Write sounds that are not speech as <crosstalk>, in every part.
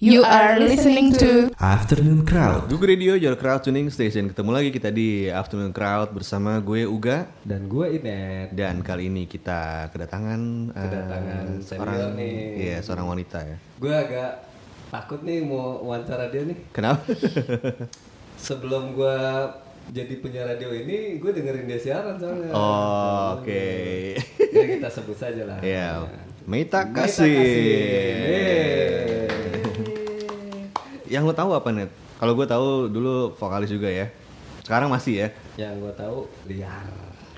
You are listening to Afternoon Crowd. Google Radio, your crowd tuning station. Ketemu lagi kita di Afternoon Crowd bersama gue Uga Dan gue Inet. dan kali ini kita kedatangan eh, Kedatangan seorang senior nih. iya seorang wanita ya. Gue agak takut nih mau wawancara dia nih. Kenapa? <laughs> Sebelum gue jadi penyiar radio ini, gue dengerin dia siaran soalnya. Oh, Oke. Jadi <laughs> kita sebut saja lah. Iya. Meita Meita kasih. Kasih. Yang lo tahu apa net? Kalau gue tahu dulu vokalis juga ya. Sekarang masih ya. Yang gue tahu liar.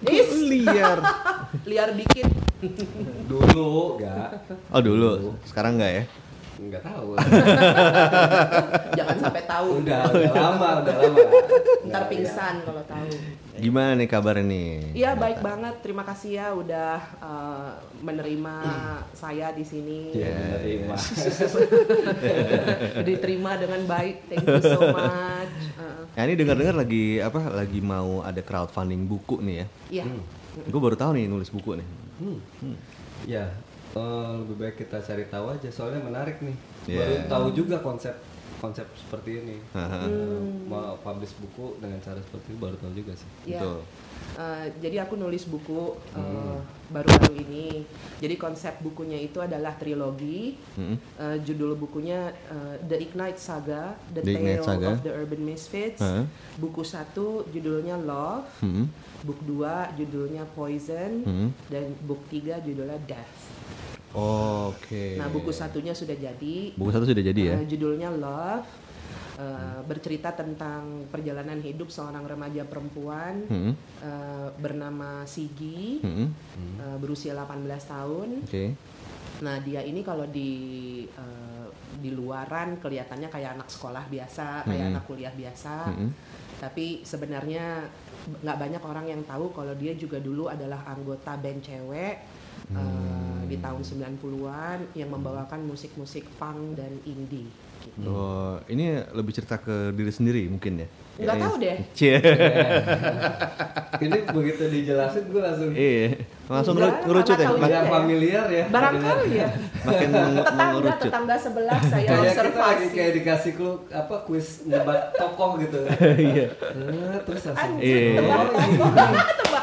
Is <laughs> Liar. liar dikit. Dulu gak? Oh dulu. Sekarang enggak ya? Nggak tahu. <laughs> Jangan sampai tahu. udah, udah lama, udah lama. Ntar Nggak, pingsan kalau tahu. Gimana nih kabarnya nih? Iya baik banget. Terima kasih ya udah eh, menerima <clears throat> saya di sini. Ya, menerima. <laughs> Diterima dengan baik. Thank you so much. Eh, Ya ini dengar-dengar lagi apa? Lagi mau ada crowdfunding buku nih ya. Iya. Gue baru tahu nih nulis buku nih. Hmm. Ya, eh, lebih baik kita cari tahu aja soalnya menarik nih. Iya. Baru tahu juga konsep konsep seperti ini. <laughs> Eh, Mau publish buku dengan cara seperti itu baru tahu juga sih. Betul. Eh, jadi aku nulis buku eh, baru-baru ini. Jadi konsep bukunya itu adalah trilogi. Mm-mm. Eh, judul bukunya eh, The Ignite Saga, The, The Ignite Tale Saga. of the Urban Misfits. Heeh. Buku satu judulnya Love, Hmm. book dua judulnya Poison, Hmm. dan book tiga judulnya Death. Oke. Nah buku satunya sudah jadi. Buku satu sudah jadi ya. Eh, judulnya Love, eh, bercerita tentang perjalanan hidup seorang remaja perempuan Hmm. eh, bernama Sigi, Hmm. eh, berusia 18 tahun. Oke. Nah dia ini kalau di eh, di luaran kelihatannya kayak anak sekolah biasa, kayak Mhm. anak kuliah biasa. Mhm. Tapi sebenarnya nggak banyak orang yang tahu kalau dia juga dulu adalah anggota band cewek eh, Hmm. di tahun 90-an yang membawakan musik-musik punk dan indie. Gitu. Oh, ini lebih cerita ke diri sendiri mungkin ya? Nggak tahu deh. Cie. <laughs> ini begitu dijelasin gue langsung Iya. Langsung Enggak, ngeru- ngerucut ya. nggak tahu Mak- juga. yang familiar ya. Barangkali ya. Makin meng- Tetangga mengerucut. tetangga sebelah saya Kayak kita lagi observasi. kayak dikasih clue apa kuis nebak tokoh gitu. <laughs> Iya. Eh, terus langsung. Iya.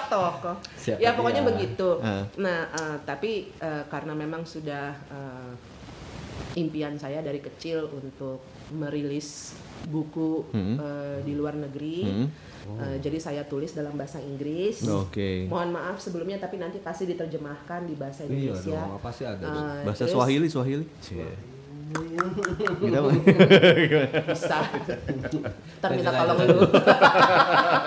Oh, tokoh. Siapa ya pokoknya dia? begitu. Ah. Nah, eh, tapi eh, karena memang sudah eh, impian saya dari kecil untuk merilis buku Hmm. eh, di luar negeri. Hmm. Eh, jadi saya tulis dalam bahasa Inggris. Oke. Mohon maaf sebelumnya tapi nanti pasti diterjemahkan di bahasa Iya Indonesia. dong, pasti ada. Eh, Bahasa terus Swahili, Swahili. Cie. Mah. bisa. Ntar minta Lanjut, tolong lanjut. lu.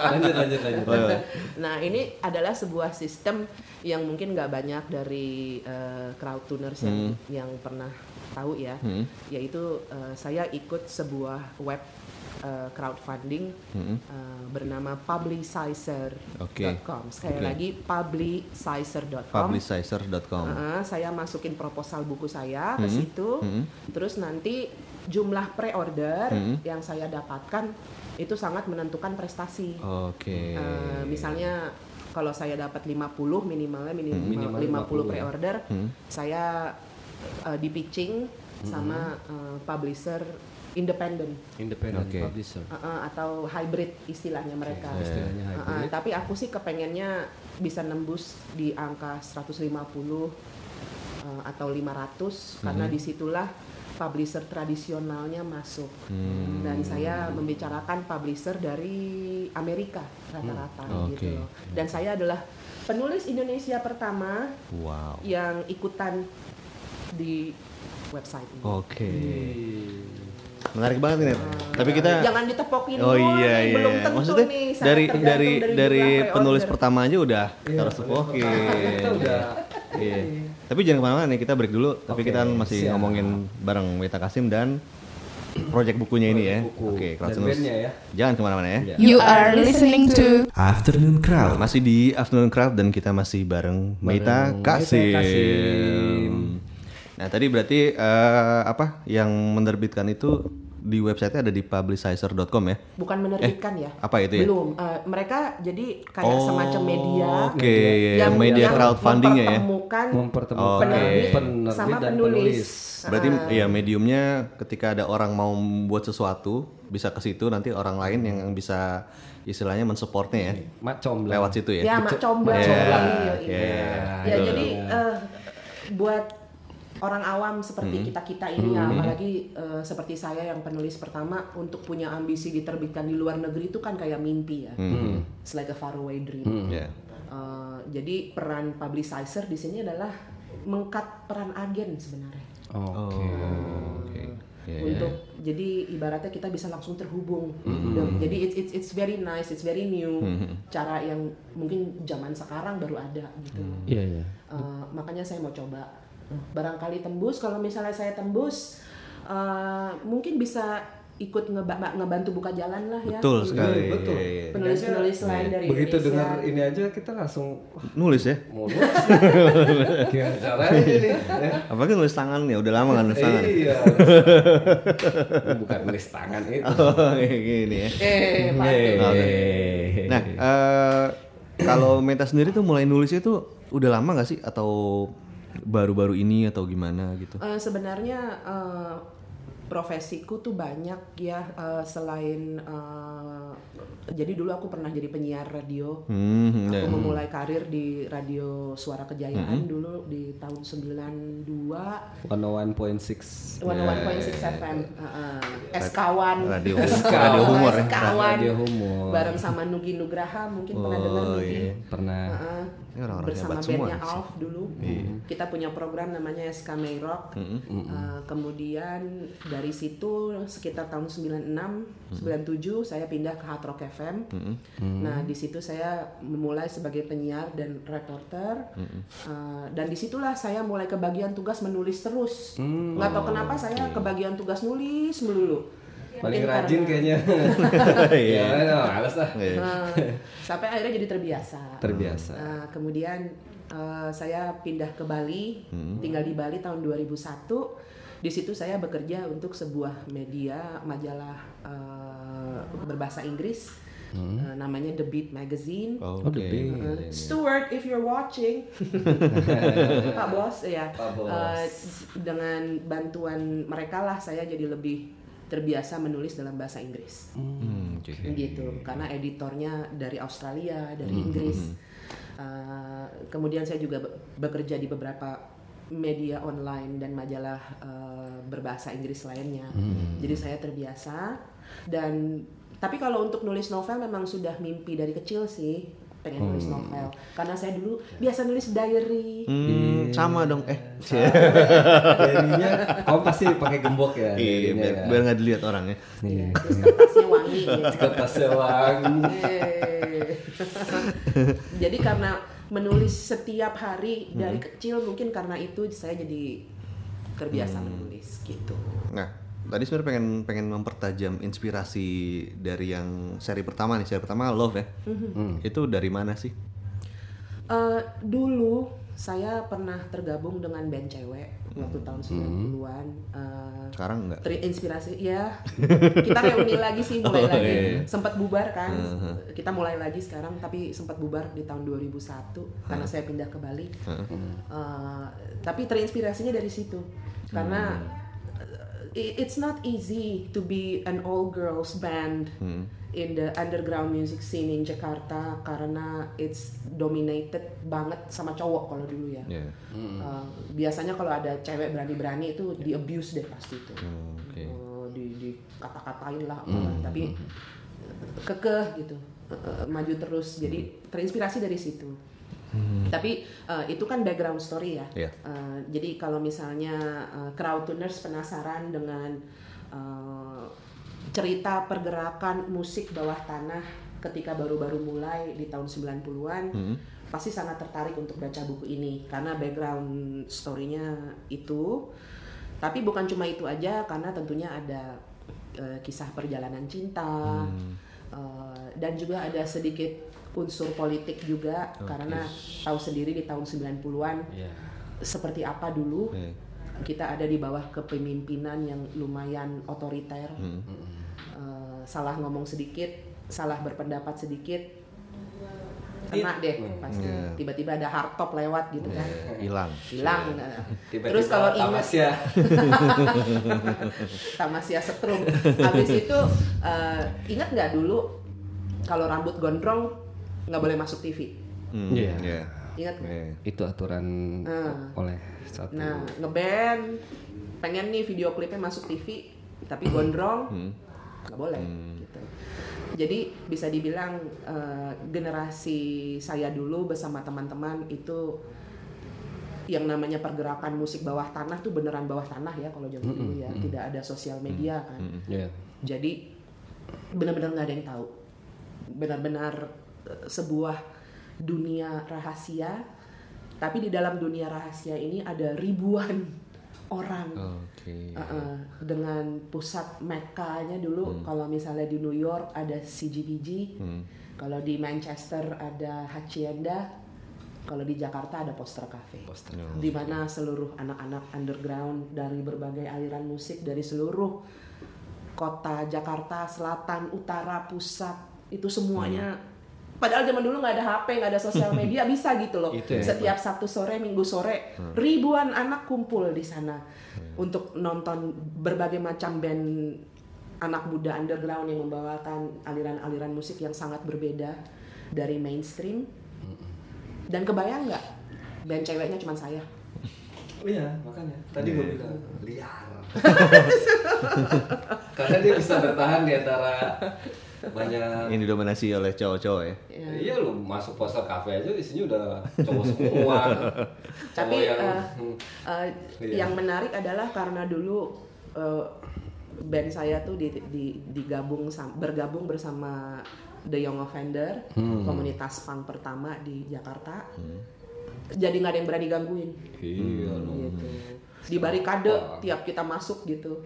lanjut lanjut lanjut. Oh, iya. Nah ini adalah sebuah sistem yang mungkin nggak banyak dari eh, crowd tuners yang, yang pernah tahu ya, Hmm. yaitu eh, saya ikut sebuah web eh, crowdfunding Hmm. eh, bernama publicizer.com. Oke. Sekali Oke. lagi publicizer.com. Publicizer.com. Heeh, saya masukin proposal buku saya ke Hmm. situ, Hmm. terus nanti jumlah pre-order Hmm. yang saya dapatkan itu sangat menentukan prestasi. Oke. Eh, misalnya kalau saya dapat 50 minimalnya Hmm. minimal, Minimal 50 50 ya. pre-order, Hmm. saya eh, di pitching sama eh, publisher independen Independent Oke. publisher. Eh, eh, atau hybrid istilahnya mereka. Istilahnya Eh, eh, hybrid. tapi aku sih kepengennya bisa nembus di angka 150 eh, atau 500 karena Hmm. di situlah publisher tradisionalnya masuk. Hmm. Dan saya membicarakan publisher dari Amerika rata-rata Hmm. gitu Oke. loh. Dan saya adalah penulis Indonesia pertama Wow. yang ikutan di website ini. Oke. Menarik banget nih. Tapi kita Jangan ditepokin Oh iya nih, iya. belum tentu Maksudnya nih, dari dari dari jumlah penulis pertama aja udah harus oke. Kita <laughs> udah Iya. Tapi jangan ke mana-mana nih, kita break dulu. Tapi kita masih siap. ngomongin bareng Weta Kasim dan project bukunya ini ya. buku. Oke, Crowdtuners. bandnya ya. Jangan ke mana-mana ya. Iya. You are listening to Afternoon Crowd. Masih di Afternoon Crowd dan kita masih bareng Bareng Kasim. Kasim. Nah tadi berarti eh, apa yang menerbitkan itu di website ada di publicizer.com ya. bukan menerbitkan ya apa itu ya? belum Eh, mereka jadi kayak Oh, semacam media Oke, yang media yang crowdfunding ya. mempertemukan mempertemukan Oke. penerbit penerbit sama dan penulis. Berarti ya mediumnya ketika ada orang mau membuat sesuatu bisa ke situ nanti orang lain yang bisa istilahnya mensupportnya ya mak lewat situ ya. Ya, mak comblang. Iya, Iya, iya, iya. Ya, jadi eh, buat orang awam seperti Hmm. kita-kita ini ya, apalagi eh, seperti saya yang penulis pertama untuk punya ambisi diterbitkan di luar negeri itu kan kayak mimpi ya. It's like a faraway dream. Ya. Eh, jadi peran publicizer di sini adalah mengkat peran agen sebenarnya. oke Oke. Ya, ya. untuk jadi ibaratnya kita bisa langsung terhubung Hmm. Dan- jadi it's, it's it's very nice it's very new cara yang mungkin zaman sekarang baru ada gitu iya iya Eh, makanya saya mau coba barangkali tembus kalau misalnya saya tembus eh, mungkin bisa ikut ngeba- ngebantu buka jalan lah ya Betul untuk sekali. betul. Iya, iya. penulis-penulis lain dari begitu Indonesia. dengar ini aja kita langsung wah, Nulis ya. nulis <laughs> gimana caranya ini ya. Apalagi nulis tangan ya, udah lama kan nulis tangan. iya bukan nulis tangan itu Oh, kayak gini ya. eh. Ade. Nah, eh, kalau Meta sendiri tuh mulai nulisnya tuh udah lama gak sih atau baru-baru ini atau gimana gitu? Eh, sebenarnya eh, profesiku tuh banyak ya eh, selain eh, jadi dulu aku pernah jadi penyiar radio. Hmm, Aku ya. memulai karir di radio Suara Kejayaan dulu di tahun 92 101.6 101.6 FM. Heeh. SK1. Radio, SK1. <laughs> radio humor ya. SK1. Radio humor. Bareng sama Nugi Nugraha mungkin pernah dengar Oh Nugi. iya. pernah Heeh. Ini orang-orang bersama hebat semua bandnya nih sih. Alf dulu. Kita punya program namanya SK May Rock Uh, kemudian dari situ sekitar tahun 96 97 saya pindah ke Hard Rock FM nah di situ saya memulai sebagai penyiar dan reporter. Uh, dan di situlah saya mulai kebagian tugas menulis terus. Nggak tahu kenapa saya kebagian tugas nulis melulu paling rajin karena- kayaknya <laughs> Iya. ya males lah Iya. Nah, sampai akhirnya jadi terbiasa. terbiasa Nah, kemudian eh, saya pindah ke Bali, tinggal di Bali tahun 2001. Di situ saya bekerja untuk sebuah media majalah eh, berbahasa Inggris, eh, namanya The Beat Magazine. Oh, The oke. Beat. Eh, Stuart, if you're watching, <laughs> Pak Bos, ya, Pak Bos. Eh, dengan bantuan mereka lah saya jadi lebih terbiasa menulis dalam bahasa Inggris. Hmm, oke. gitu. Karena editornya dari Australia dari Inggris. Uh, kemudian saya juga be- bekerja di beberapa media online dan majalah uh, berbahasa Inggris lainnya. Jadi saya terbiasa. Dan tapi kalau untuk nulis novel memang sudah mimpi dari kecil sih pengen nulis novel karena saya dulu biasa nulis diary Hmm, sama dong. Eh, jadinya kamu pasti pakai gembok ya iya, biar, ya. biar nggak dilihat orang ya. Iya. terus kertasnya wangi kertasnya wangi jadi karena menulis setiap hari dari Hmm. kecil mungkin karena itu saya jadi terbiasa Hmm. menulis gitu. Nah, tadi sebenarnya pengen pengen mempertajam inspirasi dari yang seri pertama nih, seri pertama Love ya. Itu dari mana sih? Eh, dulu saya pernah tergabung dengan band cewek waktu tahun 90-an. Eh, Sekarang enggak? terinspirasi ya kita reuni lagi sih mulai <laughs> Oh, lagi iya, iya. sempat bubar kan kita mulai lagi sekarang tapi sempat bubar di tahun 2001 karena saya pindah ke Bali Eh, tapi terinspirasinya dari situ karena Hmm. It's not easy to be an all girls band Hmm. in the underground music scene in Jakarta karena it's dominated banget sama cowok kalau dulu ya Iya. Uh, biasanya kalau ada cewek berani-berani itu di abuse deh pasti itu Hmm, oke. Uh, di, di kata-katain lah apalah. tapi kekeh gitu uh, maju terus jadi terinspirasi dari situ tapi uh, itu kan background story ya. Iya. Uh, jadi kalau misalnya uh, crowdtuners penasaran dengan uh, cerita pergerakan musik bawah tanah ketika baru-baru mulai di tahun 90-an pasti sangat tertarik untuk baca buku ini. Karena background story-nya itu. Tapi bukan cuma itu aja karena tentunya ada eh, kisah perjalanan cinta eh, dan juga ada sedikit unsur politik juga karena tahu sendiri di tahun 90-an Iya. seperti apa dulu Iya. kita ada di bawah kepemimpinan yang lumayan otoriter. Eh, salah ngomong sedikit, salah berpendapat sedikit, kena deh pasti. Iya. Tiba-tiba ada hardtop lewat gitu kan, Eh, hilang. hilang. Nah, Tiba-tiba Terus kalau ingat Tamasya. <laughs> Tamasya setrum. Habis itu eh, ingat nggak dulu kalau rambut gondrong nggak boleh masuk TV. Hmm, Iya. iya. Ingat nggak? Iya. Itu aturan Ah. oleh satu. Nah, ngeband pengen nih video klipnya masuk TV tapi gondrong Hmm. nggak boleh gitu. Jadi bisa dibilang eh, generasi saya dulu bersama teman-teman itu yang namanya pergerakan musik bawah tanah tuh beneran bawah tanah ya kalau zaman dulu ya tidak ada sosial media kan. Iya. Jadi benar-benar nggak ada yang tahu. Benar-benar sebuah dunia rahasia. Tapi di dalam dunia rahasia ini ada ribuan <laughs> orang. Oke. Uh-uh. dengan pusat Mekka-nya dulu kalau misalnya di New York ada CGBG, kalau di Manchester ada Hacienda, kalau di Jakarta ada Poster Cafe. Di mana seluruh anak-anak underground dari berbagai aliran musik dari seluruh kota Jakarta, selatan, utara, pusat itu semuanya Padahal zaman dulu nggak ada HP, nggak ada sosial <laughs> media, bisa gitu loh. Itu ya, Setiap Sabtu sore, Minggu sore, ribuan anak kumpul di sana untuk nonton berbagai macam band anak muda underground yang membawakan aliran-aliran musik yang sangat berbeda dari mainstream. Dan kebayang nggak, band ceweknya cuma saya. Iya, makanya. Tadi gue bilang liar. <laughs> <laughs> Karena dia bisa bertahan di antara banyak Ini didominasi oleh cowok-cowok ya. Iya lu masuk poster kafe aja isinya udah cowok semua. <laughs> Tapi Cowok yang eh, hmm, eh, Iya. yang menarik adalah karena dulu eh, band saya tuh di, di- digabung bergabung bersama The Young Offender, Hmm. komunitas punk pertama di Jakarta. Jadi nggak ada yang berani gangguin. Iya lu. Gitu. Di barikade tiap kita masuk gitu.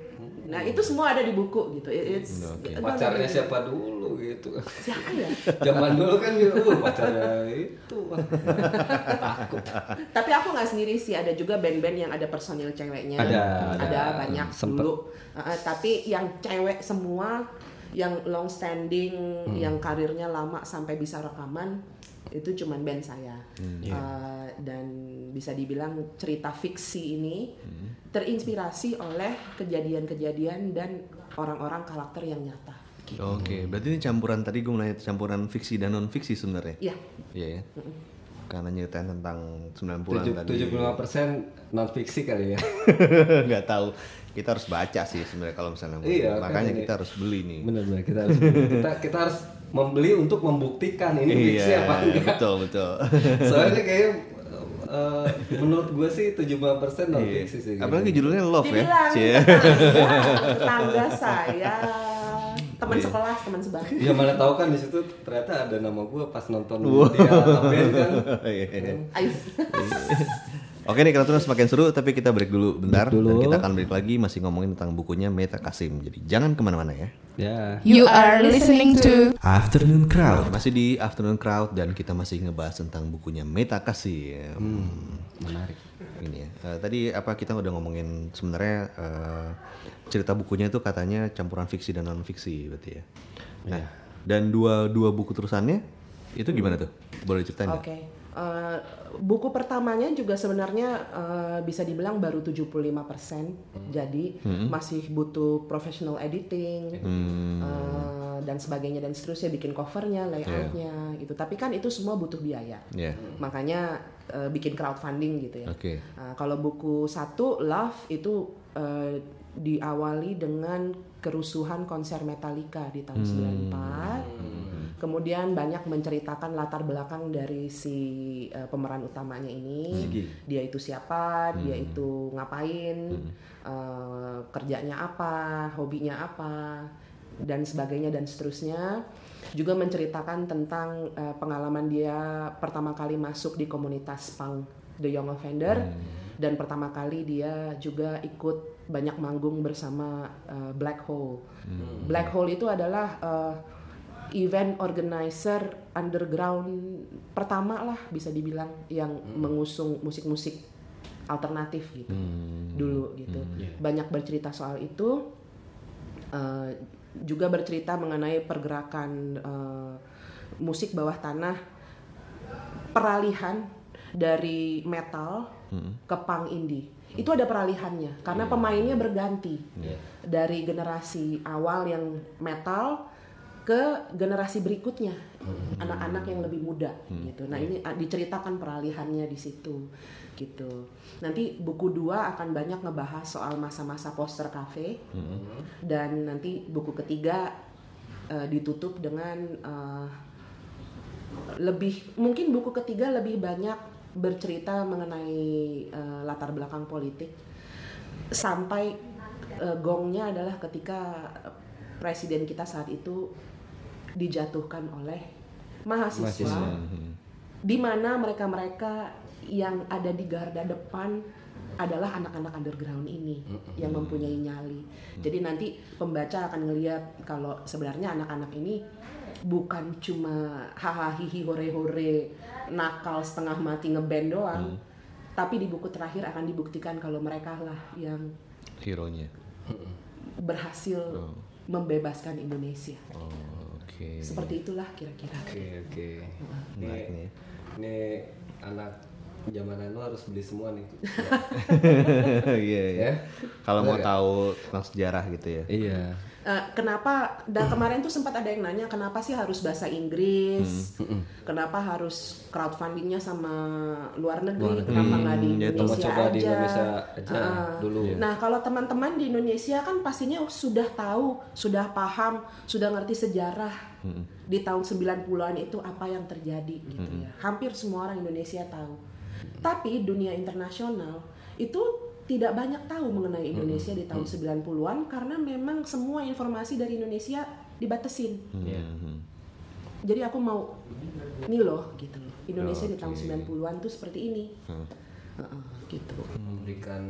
Nah itu semua ada di buku gitu. It- It's, Pacarnya siapa dulu gitu. Siapa ya? <laughs> Zaman dulu kan gitu, uh, pacarnya itu. <laughs> Takut. Tapi aku nggak sendiri sih, ada juga band-band yang ada personil ceweknya. Ada, ada, ada. banyak Sempet. dulu. Uh, tapi yang cewek semua, yang long standing, Hmm. yang karirnya lama sampai bisa rekaman, itu cuman band saya. Hmm. Iya. Uh, dan bisa dibilang cerita fiksi ini Hmm. terinspirasi oleh kejadian-kejadian dan orang-orang karakter yang nyata. Oke, berarti ini campuran tadi gue nanya campuran fiksi dan non fiksi sebenarnya. Iya. Iya ya. Karena nyeritain tentang 90-an tadi. Tujuh puluh persen non fiksi kali ya. <laughs> Nggak tahu. Kita harus baca sih sebenarnya kalau misalnya. Iya, Makanya kan ini. kita harus beli nih. Benar-benar kita harus kita kita harus membeli untuk membuktikan ini fiksi iya, apa enggak. betul betul. <laughs> Soalnya kayak eh, menurut gue sih 75% non Iya. fiksi sih. Apalagi judulnya Love ya. Dibilang Cie. tetangga, saya, <laughs> teman Iya. sekelas, teman sebangku. Ya mana tahu kan di situ ternyata ada nama gue pas nonton dia band kan. <laughs> Iya, iya. Ais. Oke nih kalau semakin seru tapi kita break dulu bentar Break dulu. dan kita akan break lagi masih ngomongin tentang bukunya Meta Kasim. Jadi jangan ke mana-mana ya. Ya. You are listening to Afternoon Crowd. Masih di Afternoon Crowd dan kita masih ngebahas tentang bukunya Meta Kasim. Hmm. Menarik. Ini ya. Eh, tadi apa kita udah ngomongin sebenarnya eh, cerita bukunya itu katanya campuran fiksi dan non fiksi berarti ya. Nah, dan dua dua buku terusannya itu gimana tuh? Boleh ceritain? Oke. Eh, buku pertamanya juga sebenarnya eh, bisa dibilang baru 75%. Jadi masih butuh professional editing eh, dan sebagainya dan seterusnya bikin covernya, layoutnya gitu. Tapi kan itu semua butuh biaya. Ya. Makanya eh, bikin crowdfunding gitu ya. Oke. Nah, kalau buku satu Love itu eh, diawali dengan kerusuhan konser Metallica di tahun 94. Kemudian banyak menceritakan latar belakang dari si eh, pemeran utamanya ini. Dia itu siapa, dia itu ngapain, eh, kerjanya apa, hobinya apa, dan sebagainya dan seterusnya. Juga menceritakan tentang eh, pengalaman dia pertama kali masuk di komunitas punk The Young Offender. Dan pertama kali dia juga ikut banyak manggung bersama eh, Black Hole. Black Hole itu adalah eh, event organizer underground pertama lah bisa dibilang yang mengusung musik-musik alternatif gitu Hmm. dulu gitu. Banyak bercerita soal itu eh, juga bercerita mengenai pergerakan eh, musik bawah tanah peralihan dari metal ke punk indie. Itu ada peralihannya karena pemainnya berganti dari generasi awal yang metal ke generasi berikutnya anak-anak yang lebih muda gitu. Nah ini ah, diceritakan peralihannya di situ gitu. Nanti buku dua akan banyak ngebahas soal masa-masa poster cafe dan nanti buku ketiga eh, ditutup dengan eh, lebih mungkin buku ketiga lebih banyak bercerita mengenai eh, latar belakang politik. Sampai eh, gongnya adalah ketika presiden kita saat itu dijatuhkan oleh mahasiswa, di mana mereka-mereka yang ada di garda depan adalah anak-anak underground ini yang mempunyai nyali. Jadi nanti pembaca akan ngelihat kalau sebenarnya anak-anak ini bukan cuma hahaha hihi hore hore nakal setengah mati ngeband doang, tapi di buku terakhir akan dibuktikan kalau mereka lah yang Hero-nya. berhasil membebaskan Indonesia. Oh, oke. Seperti itulah kira-kira. Oke oke. Menarik nih. Ini, ini anak zaman anu harus beli semua nih. <laughs> Iya, iya. Ya? Kalau mau tahu tentang sejarah gitu ya. Iya. Eh, kenapa dan kemarin tuh sempat ada yang nanya kenapa sih harus bahasa Inggris kenapa harus crowdfundingnya sama luar negeri kenapa nggak di Hmm, ya, Indonesia coba coba aja, di Indonesia aja Ah. dulu. nah kalau teman-teman di Indonesia kan pastinya sudah tahu sudah paham sudah ngerti sejarah di tahun 90-an itu apa yang terjadi gitu ya hampir semua orang Indonesia tahu tapi dunia internasional itu tidak banyak tahu mengenai Indonesia di tahun 90-an karena memang semua informasi dari Indonesia dibatasin. Iya. Hmm. Jadi aku mau nih loh gitu loh. Indonesia di tahun 90-an tuh seperti ini. Heeh, gitu. memberikan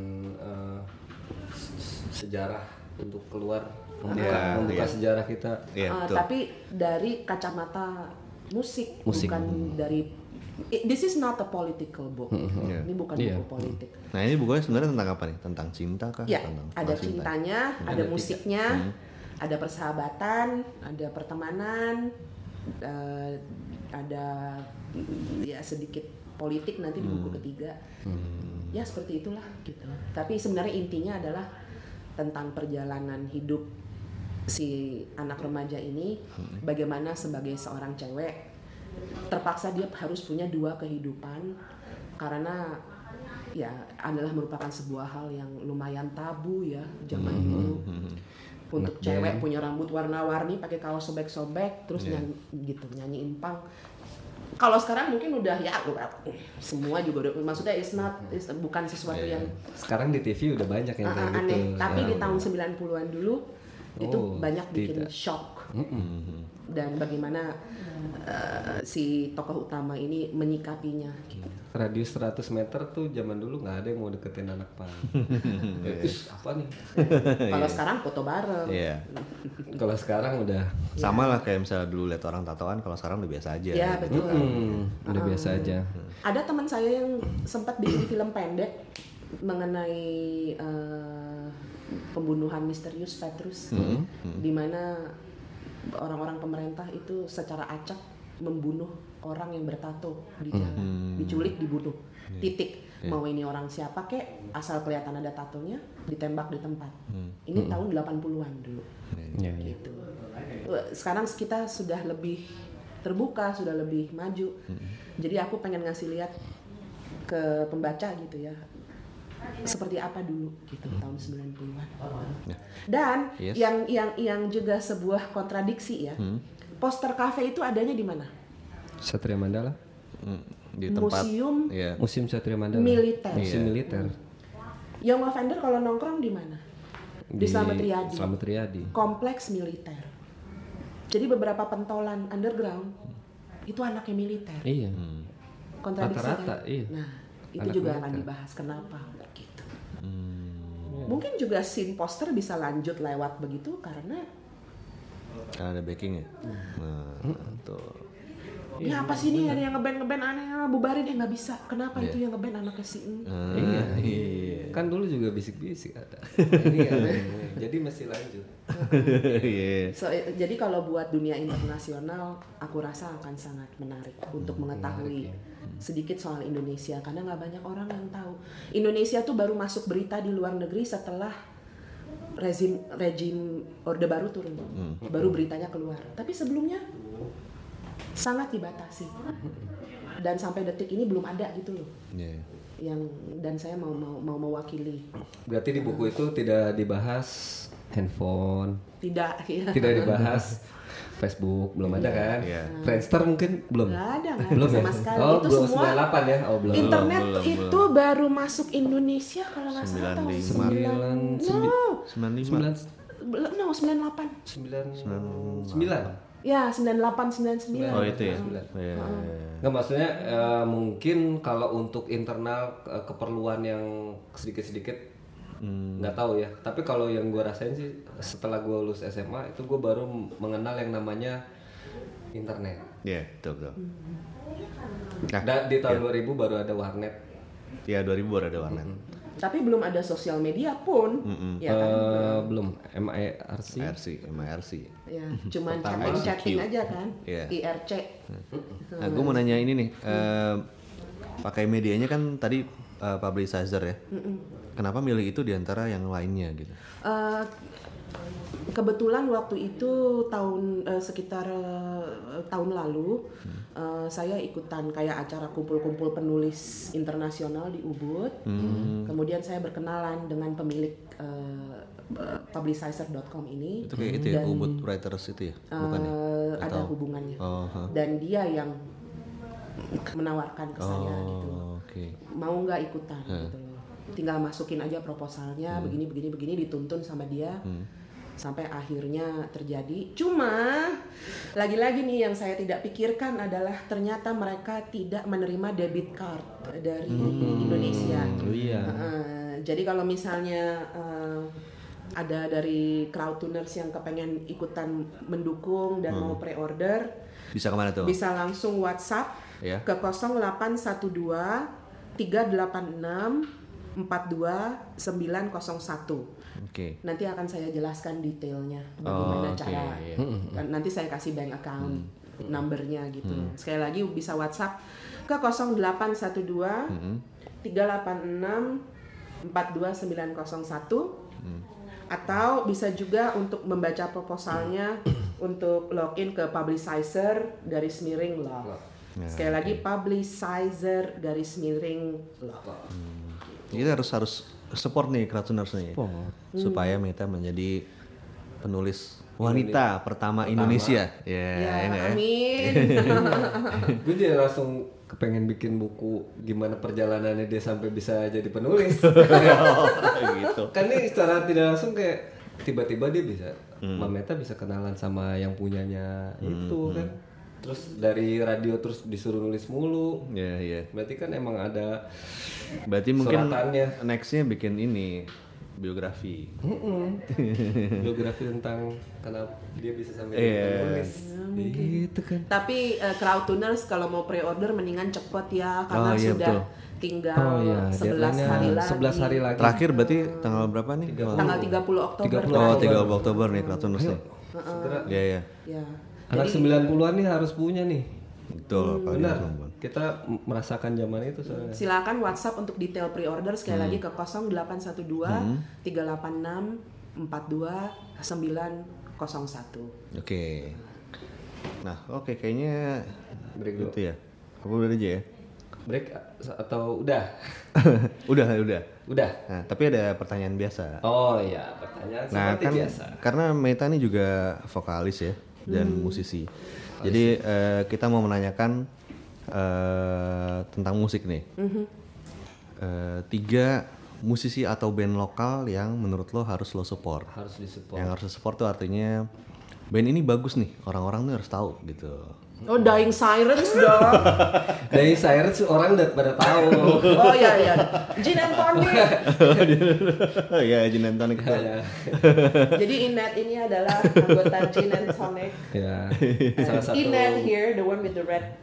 s- sejarah untuk keluar membuka, Iya, membuka iya. sejarah kita. Iya, Eh, betul. tapi dari kacamata musik, Musik. bukan dari this is not a political book. Iya. Ini bukan Iya. buku politik. Nah ini bukunya sebenarnya tentang apa nih? Tentang cinta kah? Ya, Tentang ada tentang cinta? cintanya, ada musiknya, ada persahabatan, ada pertemanan, eh, ada mm, ya sedikit politik nanti di buku ketiga. Ya seperti itulah gitu. Tapi sebenarnya intinya adalah tentang perjalanan hidup si anak remaja ini, bagaimana sebagai seorang cewek terpaksa dia harus punya dua kehidupan karena ya adalah merupakan sebuah hal yang lumayan tabu ya zaman dulu. untuk cewek punya rambut warna-warni pakai kaos sobek-sobek terus nyanyi gitu nyanyiin punk. Kalau sekarang mungkin udah ya semua juga udah maksudnya it's not it's- bukan sesuatu yang Sekarang di TV udah banyak yang uh, kayak gitu. aneh. Tapi di Nah, tahun 90-an dulu itu Oh, banyak bikin tidak. shock dan bagaimana uh, si tokoh utama ini menyikapinya gitu. Radius 100 meter tuh zaman dulu nggak ada yang mau deketin anak pang. <laughs> Ih, apa nih? <laughs> Kalau sekarang foto bareng. Iya. <laughs> Kalau sekarang udah Sama lah kayak misalnya dulu lihat orang tatoan, kalau sekarang udah biasa aja. Ya betul. hmm, udah biasa aja. Ada teman saya yang sempat bikin film pendek mengenai eh, pembunuhan misterius Petrus, di mana orang-orang pemerintah itu secara acak membunuh orang yang bertato di jalan, diculik, dibunuh, titik. Mau ini orang siapa kek, asal kelihatan ada tatonya, ditembak di tempat. Ini tahun 80-an dulu. Iya, iya. gitu. Sekarang kita sudah lebih terbuka, sudah lebih maju. Jadi aku pengen ngasih lihat ke pembaca gitu ya. Seperti apa dulu gitu tahun 90-an. Dan Yes. yang yang yang juga sebuah kontradiksi ya. Poster cafe itu adanya di mana? Satria Mandala. Hmm, di tempat. Museum Iya. Musim Satria Mandala. Militer. Musim Iya. militer. Young Lavender kalau nongkrong di mana? Di, Slamet Riyadi. Slamet Riyadi. Kompleks militer. Jadi beberapa pentolan underground itu anaknya militer. Iya. kontradiksi Rata-rata, kan? iya. Nah, itu Anak juga militer. akan dibahas kenapa. Hmm. Mungkin juga scene poster bisa lanjut lewat begitu karena Ada backingnya. Nah, tuh. Ini apa sih ini ada yang ngeband ngeband aneh ah, bubarin eh nggak bisa. Kenapa Iya. itu yang ngeband anaknya si? Ah, Iya. iya. Kan dulu juga bisik-bisik ada. <laughs> Ini ada. <laughs> Jadi mesti lanjut. Iya. So, eh, jadi kalau buat dunia internasional, aku rasa akan sangat menarik Hmm, untuk mengetahui ya. sedikit soal Indonesia karena nggak banyak orang yang tahu. Indonesia tuh baru masuk berita di luar negeri setelah rezim rejim Orde Baru turun, Hmm. baru beritanya keluar. Tapi sebelumnya sangat dibatasi dan sampai detik ini belum ada gitu loh Iya. yang dan saya mau mau mau mewakili Berarti di buku itu tidak dibahas handphone, tidak ya tidak dibahas Facebook, belum ada kan? Iya. Friendster mungkin belum. nggak ada ada Belum ya? sama sekali Oh, itu belum semua 98 ya? Oh, belum. internet belum, itu baru masuk Indonesia kalau nggak salah tahun 95. sembilan Sembilan- no 95. Sembilan, no 98 sembilan, sembilan. Ya 98 99 Oh itu ya. Sembilan. Iya. Nggak maksudnya eh, mungkin kalau untuk internal eh, keperluan yang sedikit-sedikit Hmm. nggak tahu ya. Tapi kalau yang gue rasain sih setelah gue lulus SMA itu gue baru mengenal yang namanya internet. Iya, betul betul. Nah, Dan di tahun 2000 baru ada warnet. ya 2000 baru ada warnet. Tapi belum ada sosial media pun ya kan Eh, belum MIRC. RC, MIRC. ya <laughs> cuman chatting chatting aja kan Iya. IRC Nah, gue mau nanya ini nih, eh, pakai medianya kan tadi eh, publicizer ya. Kenapa milih itu di antara yang lainnya gitu? Eh, kebetulan waktu itu tahun eh, sekitar eh, tahun lalu eh, saya ikutan kayak acara kumpul-kumpul penulis internasional di Ubud. Kemudian saya berkenalan dengan pemilik eh, publicizer.com ini. Itu kayak itu ya, Ubud Writers itu ya? Bukan ya? Eh, ada hubungannya. Oh, huh. Dan dia yang menawarkan ke saya gitu. Oh, oke. Mau nggak ikutan gitu loh. Tinggal masukin aja proposalnya begini begini begini dituntun sama dia. Sampai akhirnya terjadi. Cuma lagi-lagi nih yang saya tidak pikirkan adalah ternyata mereka tidak menerima debit card dari Indonesia. Oh iya. Heeh, jadi kalau misalnya eh, ada dari crowdtuners yang kepengen ikutan mendukung dan mau pre-order, Bisa ke mana tuh? bisa langsung WhatsApp Ya. ke 0812 386 42901. Oke. Nanti akan saya jelaskan detailnya Oh, bagaimana oke, cara. iya. Dan Nanti saya kasih bank account Hmm. numbernya gitu. Sekali lagi bisa WhatsApp ke 0812 Hmm. 386 42901 Hmm. atau bisa juga untuk membaca proposalnya untuk login ke publicizer garis miring law. Ya, Sekali lagi publicizer garis miring law. Kita harus harus support nih crowdtuners nih. Supaya Meta menjadi penulis wanita pertama Indonesia. Ya, Ya, ya ya? amin. <laughs> Gue jadi langsung kepengen bikin buku gimana perjalanannya dia sampai bisa jadi penulis. <laughs> gitu. kan ini secara tidak langsung kayak tiba-tiba dia bisa Mameta bisa kenalan sama yang punyanya itu kan terus dari radio terus disuruh nulis mulu Ya, ya. berarti kan emang ada Berarti mungkin Suratannya. nextnya bikin ini biografi. <laughs> biografi tentang kenapa dia bisa sampai Iya. jadi penulis gitu kan Tapi eh, crowdtuners kalau mau pre-order mendingan cepet ya karena Oh, iya, sudah betul. tinggal oh iya 11 deadline-nya hari lagi. 11 hari lagi Terakhir berarti tanggal berapa nih? Tanggal 30 Oktober. 30 Oh, terakhir. 3 Oktober nih crowdtuners nih. Iya, iya. Anak 90-an nih harus punya nih Betul, Pak benar kita merasakan zaman itu soalnya Silakan WhatsApp untuk detail pre-order sekali lagi ke 0812 386 42901. Oke. Nah, oke kayaknya Break dulu. gitu ya. Apa udah aja ya? break atau udah <laughs> udah, udah. udah Nah, tapi ada pertanyaan biasa. oh iya pertanyaan Nah, seperti kan biasa karena Meta ini juga vokalis ya dan Hmm. musisi. Jadi eh, kita mau menanyakan eh, tentang musik nih. Mhm. Eh, tiga musisi atau band lokal yang menurut lo harus lo support. harus disupport Yang harus support tuh artinya band ini bagus nih, orang-orang tuh harus tahu gitu. Oh, Dying Sirens dong. saya tuh orang udah pada tahu Oh iya iya. Gin and tonic. <laughs> ya, Jin and Tonic. ya <laughs> Jadi Inet ini adalah anggota Gin and Tonic. ya <laughs> salah satu Inet here, the one with the red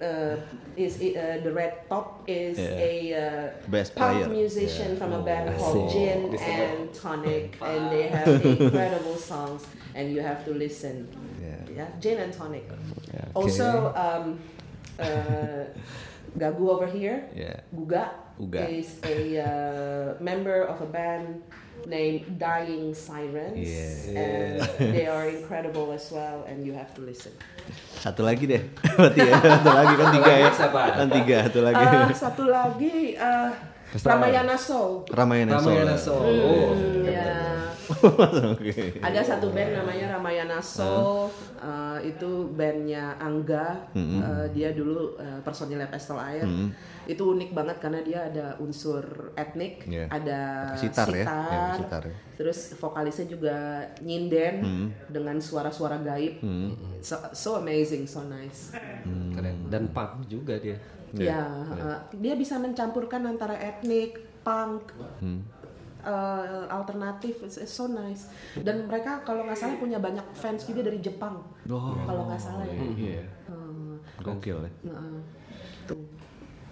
uh, is uh, the red top is Yeah. a uh, Bass punk player. musician from a band I called. Gin and Tonic, and they have incredible songs, and you have to listen. Yeah. Yeah, Gin and Tonic. Yeah, Also, um, uh, Gagu over here. Yeah. Guga, Guga. is a uh, member of a band named Dying Sirens, Yeah. and they are incredible as well, and you have to listen. Satu lagi deh. <laughs> Berarti ya, satu lagi kan tiga ya. Siapa? Kan tiga, satu lagi. Uh, satu lagi uh, Ramayana Soul. Ramayana Soul. Ramayana Soul. Oh. Hmm, ya. <laughs> Oke. Ada satu band namanya Ramayana Soul, uh, itu bandnya Angga, Uh, dia dulu uh, personilnya Pestel Air. Itu unik banget karena dia ada unsur etnik, Iya. ada Pakai sitar ya? sitar, Ya, sitar ya. terus vokalisnya juga nyinden dengan suara-suara gaib. So, so amazing, so nice. Keren. Dan punk juga dia. Ya, uh, dia bisa mencampurkan antara etnik, punk, uh, alternatif, it's, it's so nice. Dan mereka kalau nggak salah punya banyak fans juga dari Jepang, Oh, kalau nggak salah ya. Iya. Uh, Gokil ya. uh, tuh.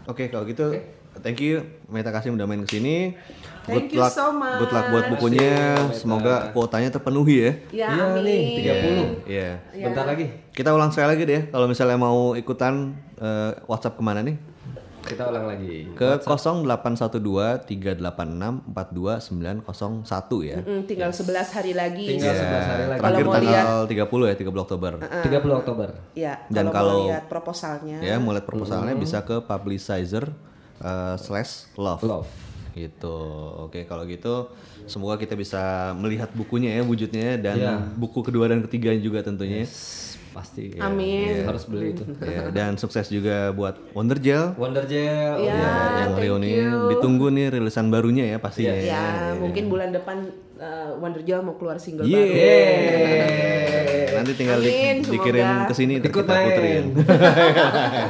Oke, kalau gitu thank you Meta Kasim udah main ke sini. Thank you so much. Good luck buat bukunya. Semoga kuotanya terpenuhi ya. Ya, Iya amin. nih, 30. Iya. Ya. Bentar lagi. Kita ulang sekali lagi deh. Kalau misalnya mau ikutan eh, WhatsApp ke mana nih? Kita ulang lagi. Ke 0812 386 42901 ya. Mm, tinggal 11 hari lagi. Tinggal 11 hari lagi. Terakhir Kalau mau tanggal 30 ya, 30 Oktober. 30 Oktober. Ya, Dan kalau, kalau- mau lihat proposalnya. Ya, mau lihat proposalnya bisa ke publicizer eh, slash love. Love. Gitu. Oke, kalau gitu semoga kita bisa melihat bukunya ya wujudnya dan Iya. buku kedua dan ketiga juga tentunya. Pasti. Amin. Harus beli itu. <laughs> Ya, dan sukses juga buat Wonder Gel. Wonder Gel. Iya. Ya, yang reuni ditunggu nih rilisan barunya ya pastinya. Ya, mungkin bulan depan uh, Wonder Gel mau keluar single Yeay. baru. Nanti tinggal di- Amin, semoga. dikirim ke sini kita puterin. <laughs>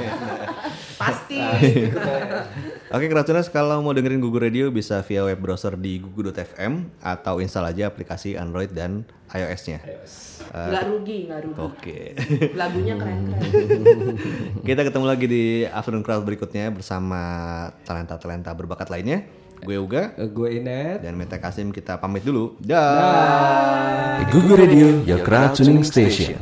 <laughs> Pasti. Oke Keracunas kalau mau dengerin Gugu Radio bisa via web browser di gugu.fm atau install aja aplikasi Android dan iOS-nya. nggak rugi, nggak rugi. Oke. <laughs> Lagunya keren-keren. <laughs> Kita ketemu lagi di Afternoon Crowd berikutnya bersama talenta-talenta berbakat lainnya. Gue Uga Eh, Gue Inet. dan Meta Kasim kita pamit dulu. Dah. Google Radio, your crowd tuning station.